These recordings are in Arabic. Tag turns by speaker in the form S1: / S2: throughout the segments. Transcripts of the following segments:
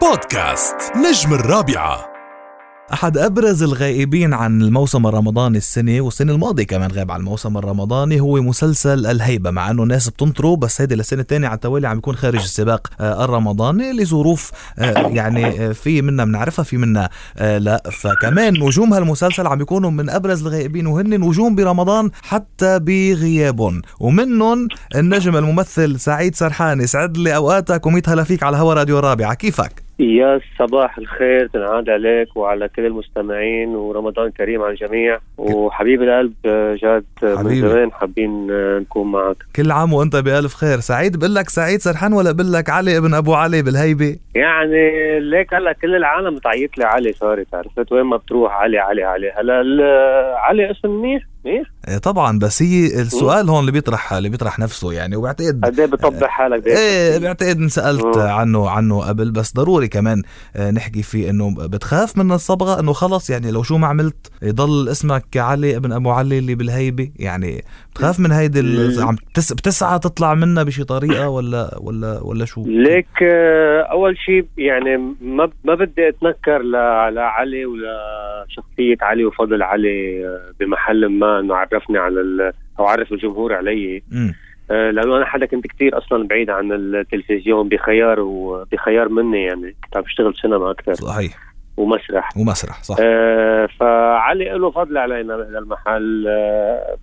S1: بودكاست نجم الرابعة.
S2: أحد أبرز الغائبين عن الموسم الرمضاني السنة والسنة الماضية كمان غاب عن الموسم الرمضاني هو مسلسل الهيبة مع أنه الناس بتنطره بس هيدي للسنة الثانية على التوالي عم يكون خارج السباق آه، الرمضاني لظروف آه، يعني آه، في منا بنعرفها في منا لا. فكمان نجوم هالمسلسل عم يكونوا من أبرز الغائبين وهن نجوم برمضان حتى بغيابهم. ومنهم النجم الممثل سعيد سرحان يسعد لي أوقاتك وميت هلا فيك على هوا راديو الرابعة. كيفك؟
S3: يا صباح الخير تنعاد عليك وعلى كل المستمعين ورمضان كريم على الجميع. وحبيب القلب جاد من زمان حابين نكون معك.
S2: كل عام وأنت بألف خير. سعيد بقول لك سعيد سرحان ولا بقول لك علي ابن أبو علي بالهيبة؟
S3: يعني ليك هلا كل العالم بتعيط لي علي صارت عرفت وين ما بتروح علي علي علي. هلا علي اسم منيح؟
S2: إيه طبعا بس هي السؤال هون اللي بيطرح اللي بيطرح نفسه يعني وبعتقد
S3: قد إيه بتطبع حالك
S2: إيه بعتقد انسالت عنه عنه قبل بس ضروري كمان آه، نحكي فيه إنه بتخاف من الصبغة إنه خلص يعني لو شو ما عملت يضل اسمك علي ابن أبو علي اللي بالهيبة يعني بتخاف من هيدي عم بتسعى تطلع منها بشي طريقة ولا ولا ولا شو؟
S3: ليك آه، أول شيء يعني ما ما بدي أتنكر لعلي ولا شخصية علي وفضل علي آه، بمحل ما. إنه عرفني على أو عرف الجمهور علي. آه لأنه أنا حدا كنت كثير أصلا بعيد عن التلفزيون بخيار وبخيار مني يعني كنت عم بشتغل سينما أكثر.
S2: صحيح.
S3: ومسرح.
S2: ومسرح صح.
S3: آه فعلي له فضل علينا بهذا المحل آه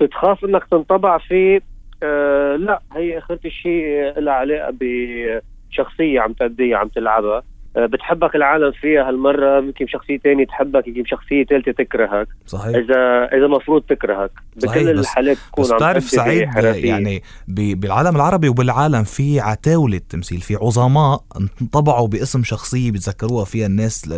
S3: بتخاف إنك تنطبع فيه. آه لا هي آخرة الشيء لها علاقة بشخصية عم تأديها عم تلعبها. بتحبك العالم فيها هالمرة يمكن شخصية ثانية تحبك يمكن شخصية ثالثه تكرهك.
S2: صحيح.
S3: اذا إذا مفروض تكرهك.
S2: بكل الحالات تكون بس بتعرف سعيد يعني بالعالم العربي وبالعالم في عتاولة تمثيل في عظماء انطبعوا باسم شخصية بيتذكروها فيها الناس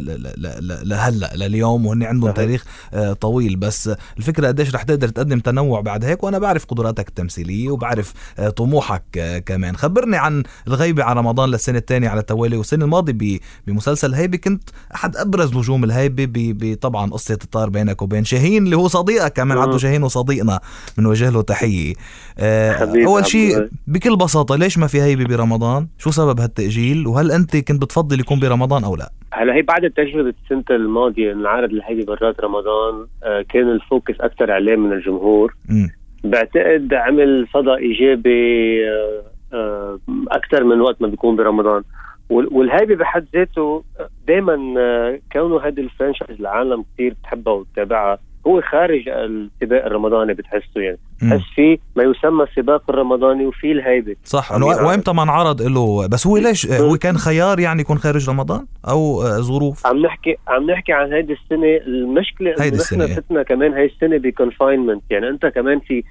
S2: لهلأ لليوم وهن عندهم تاريخ آه، طويل. بس الفكرة قديش رح تقدر تقدم تنوع بعد هيك وأنا بعرف قدراتك التمثيلية وبعرف آه، طموحك كمان. خبرني عن الغيبة على رمضان للسنة الثانية على التوالي والسنة الماضية بمسلسل هيبه كنت أحد أبرز نجوم الهيبه بطبعا قصة الطار بينك وبين شاهين اللي هو صديقك. كمان عبده شاهين وصديقنا بنوجه له تحية. آه أول شيء بكل بساطة ليش ما في هيبه برمضان؟ شو سبب هالتأجيل؟ وهل أنت كنت بتفضل يكون برمضان أو لا؟
S3: هلا هي بعد تجربة السنة الماضية انعرض الهيبة برات رمضان. آه كان الفوكس أكثر عليه من الجمهور. م. بعتقد عمل صدى إيجابي آه آه أكثر من وقت ما بيكون برمضان. والهيبة بحد ذاته دائما آه، كونه هذه الفرنشايز العالم كثير بتحبها وتتابعها هو خارج السباق الرمضاني بتحسه يعني. بتحس في ما يسمى السباق الرمضاني وفي الهيبة.
S2: صح وامتى ما انعرض له. بس هو ليش؟ هو كان خيار يعني يكون خارج رمضان أو آه، ظروف؟
S3: عم نحكي عم نحكي عن هيدي السنة. المشكلة انه نحن فتنا كمان هاي السنة بكونفاينمنت يعني أنت كمان في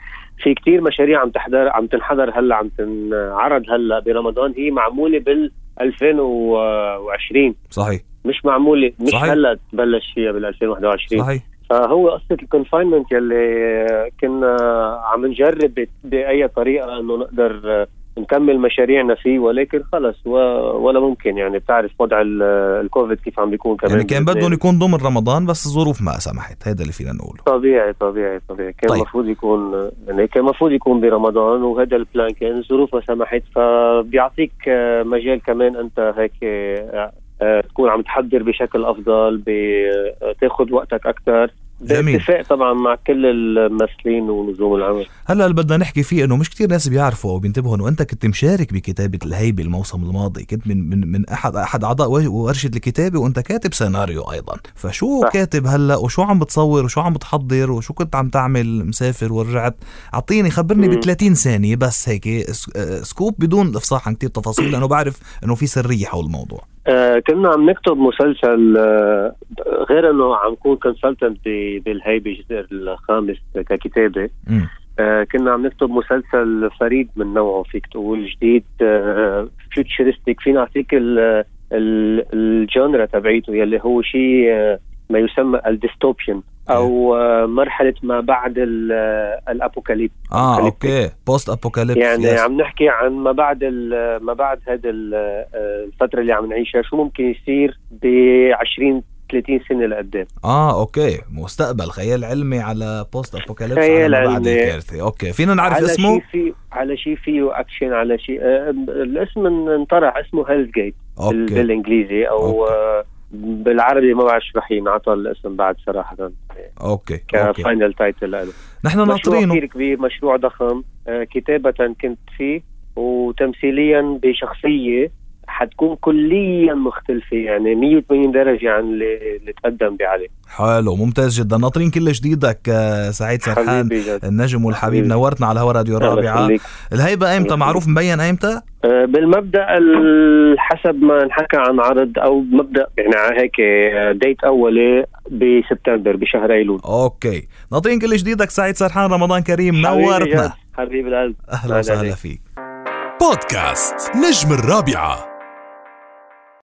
S3: في كتير مشاريع عم تحضر عم تنحضر هلأ عم تنعرض هلأ برمضان. هي معمولة بال 2020
S2: صحيح.
S3: مش معمولة مش صحيح. هلأ تبلش فيها بال 2021
S2: صحيح.
S3: فهو قصة ال confinement يلي كنا عم نجرب بأي طريقة إنه نقدر نكمل مشاريعنا فيه ولكن خلص ولا ممكن. يعني بتعرف وضع الكوفيد كيف عم بيكون كمان
S2: يعني كان بدهم يكون ضمن رمضان بس الظروف ما سمحت. هذا اللي فينا نقوله.
S3: طبيعي طبيعي طبيعي. كان المفروض طيب. يكون يعني كان المفروض يكون برمضان وهذا ال plan كان الظروف ما سمحت فبيعطيك مجال كمان أنت هيك آه، تكون عم تحضر بشكل أفضل بتاخذ وقتك أكثر باتفاق طبعا مع كل الممثلين ونجوم العمل.
S2: هلا اللي بدنا نحكي فيه إنه مش كتير ناس بيعرفوا أو بينتبهوا إنه أنت كنت مشارك بكتابة الهيبة الموسم الماضي. كنت من من من احد أحد أعضاء ورشة الكتابة وأنت كاتب سيناريو أيضا. فشو صح. كاتب هلا؟ وشو عم بتصور؟ وشو عم بتحضر؟ وشو كنت عم تعمل؟ مسافر ورجعت. أعطيني خبرني ب 30 ثانية بس هيك. scoop بدون افصاح عن كثير تفاصيل لأنه بعرف إنه في سريه حول الموضوع
S3: آه كنا عم نكتب مسلسل آه غير إنه عم نكون consultant بالهيبه الجزء الخامس ككتابة. آه كنا عم نكتب مسلسل فريد من نوعه فيك تقول جديد futuristic فينا نعطيك ال genre تبعيته يلي هو شيء ما يسمى ال dystopian أو آه، مرحلة ما بعد ال
S2: apocalypse. آه okay. post apocalypse
S3: يعني yes. عم نحكي عن ما بعد ما بعد هذا الفترة اللي عم نعيشها شو ممكن يصير ب 20 30 سنة لقدام؟
S2: آه okay. مستقبل. خيال علمي على post apocalypse
S3: خيال
S2: على بعد. الكارثه okay. فينا نعرف
S3: على
S2: اسمه؟
S3: شيء في على شيء فيه اكشن على شيء آه الاسم انطرح اسمه
S2: Hell's
S3: Gate بالإنجليزي
S2: أو
S3: okay. بالعربي ما بعرف شو رح ينعطى الاسم بعد صراحة.
S2: okay ك
S3: final title له
S2: نحن ناطرينه.
S3: كثير كبير مشروع ضخم. آه كتابة كنت فيه وتمثيليا بشخصية حتكون كليا مختلفة يعني 180 درجة عن اللي, اللي تقدم بعلي.
S2: حلو ممتاز جدا. ناطرين كل جديدك آه، سعيد سرحان النجم والحبيب
S3: حبيبي.
S2: نورتنا على هوا راديو
S3: يخليك.
S2: الهيبة ايمتى معروف مبين ايمتى
S3: آه، بالمبدأ ال- حسب ما انحكى عن عرض أو مبدأ يعني هيك آه، date أولي بسبتمبر بشهر أيلول.
S2: أوكي. ناطرين كل جديدك سعيد سرحان رمضان كريم
S3: حبيبي
S2: نورتنا.
S3: حبيب القلب.
S2: أهلا وسهلا فيك.
S1: بودكاست نجم الرابعة.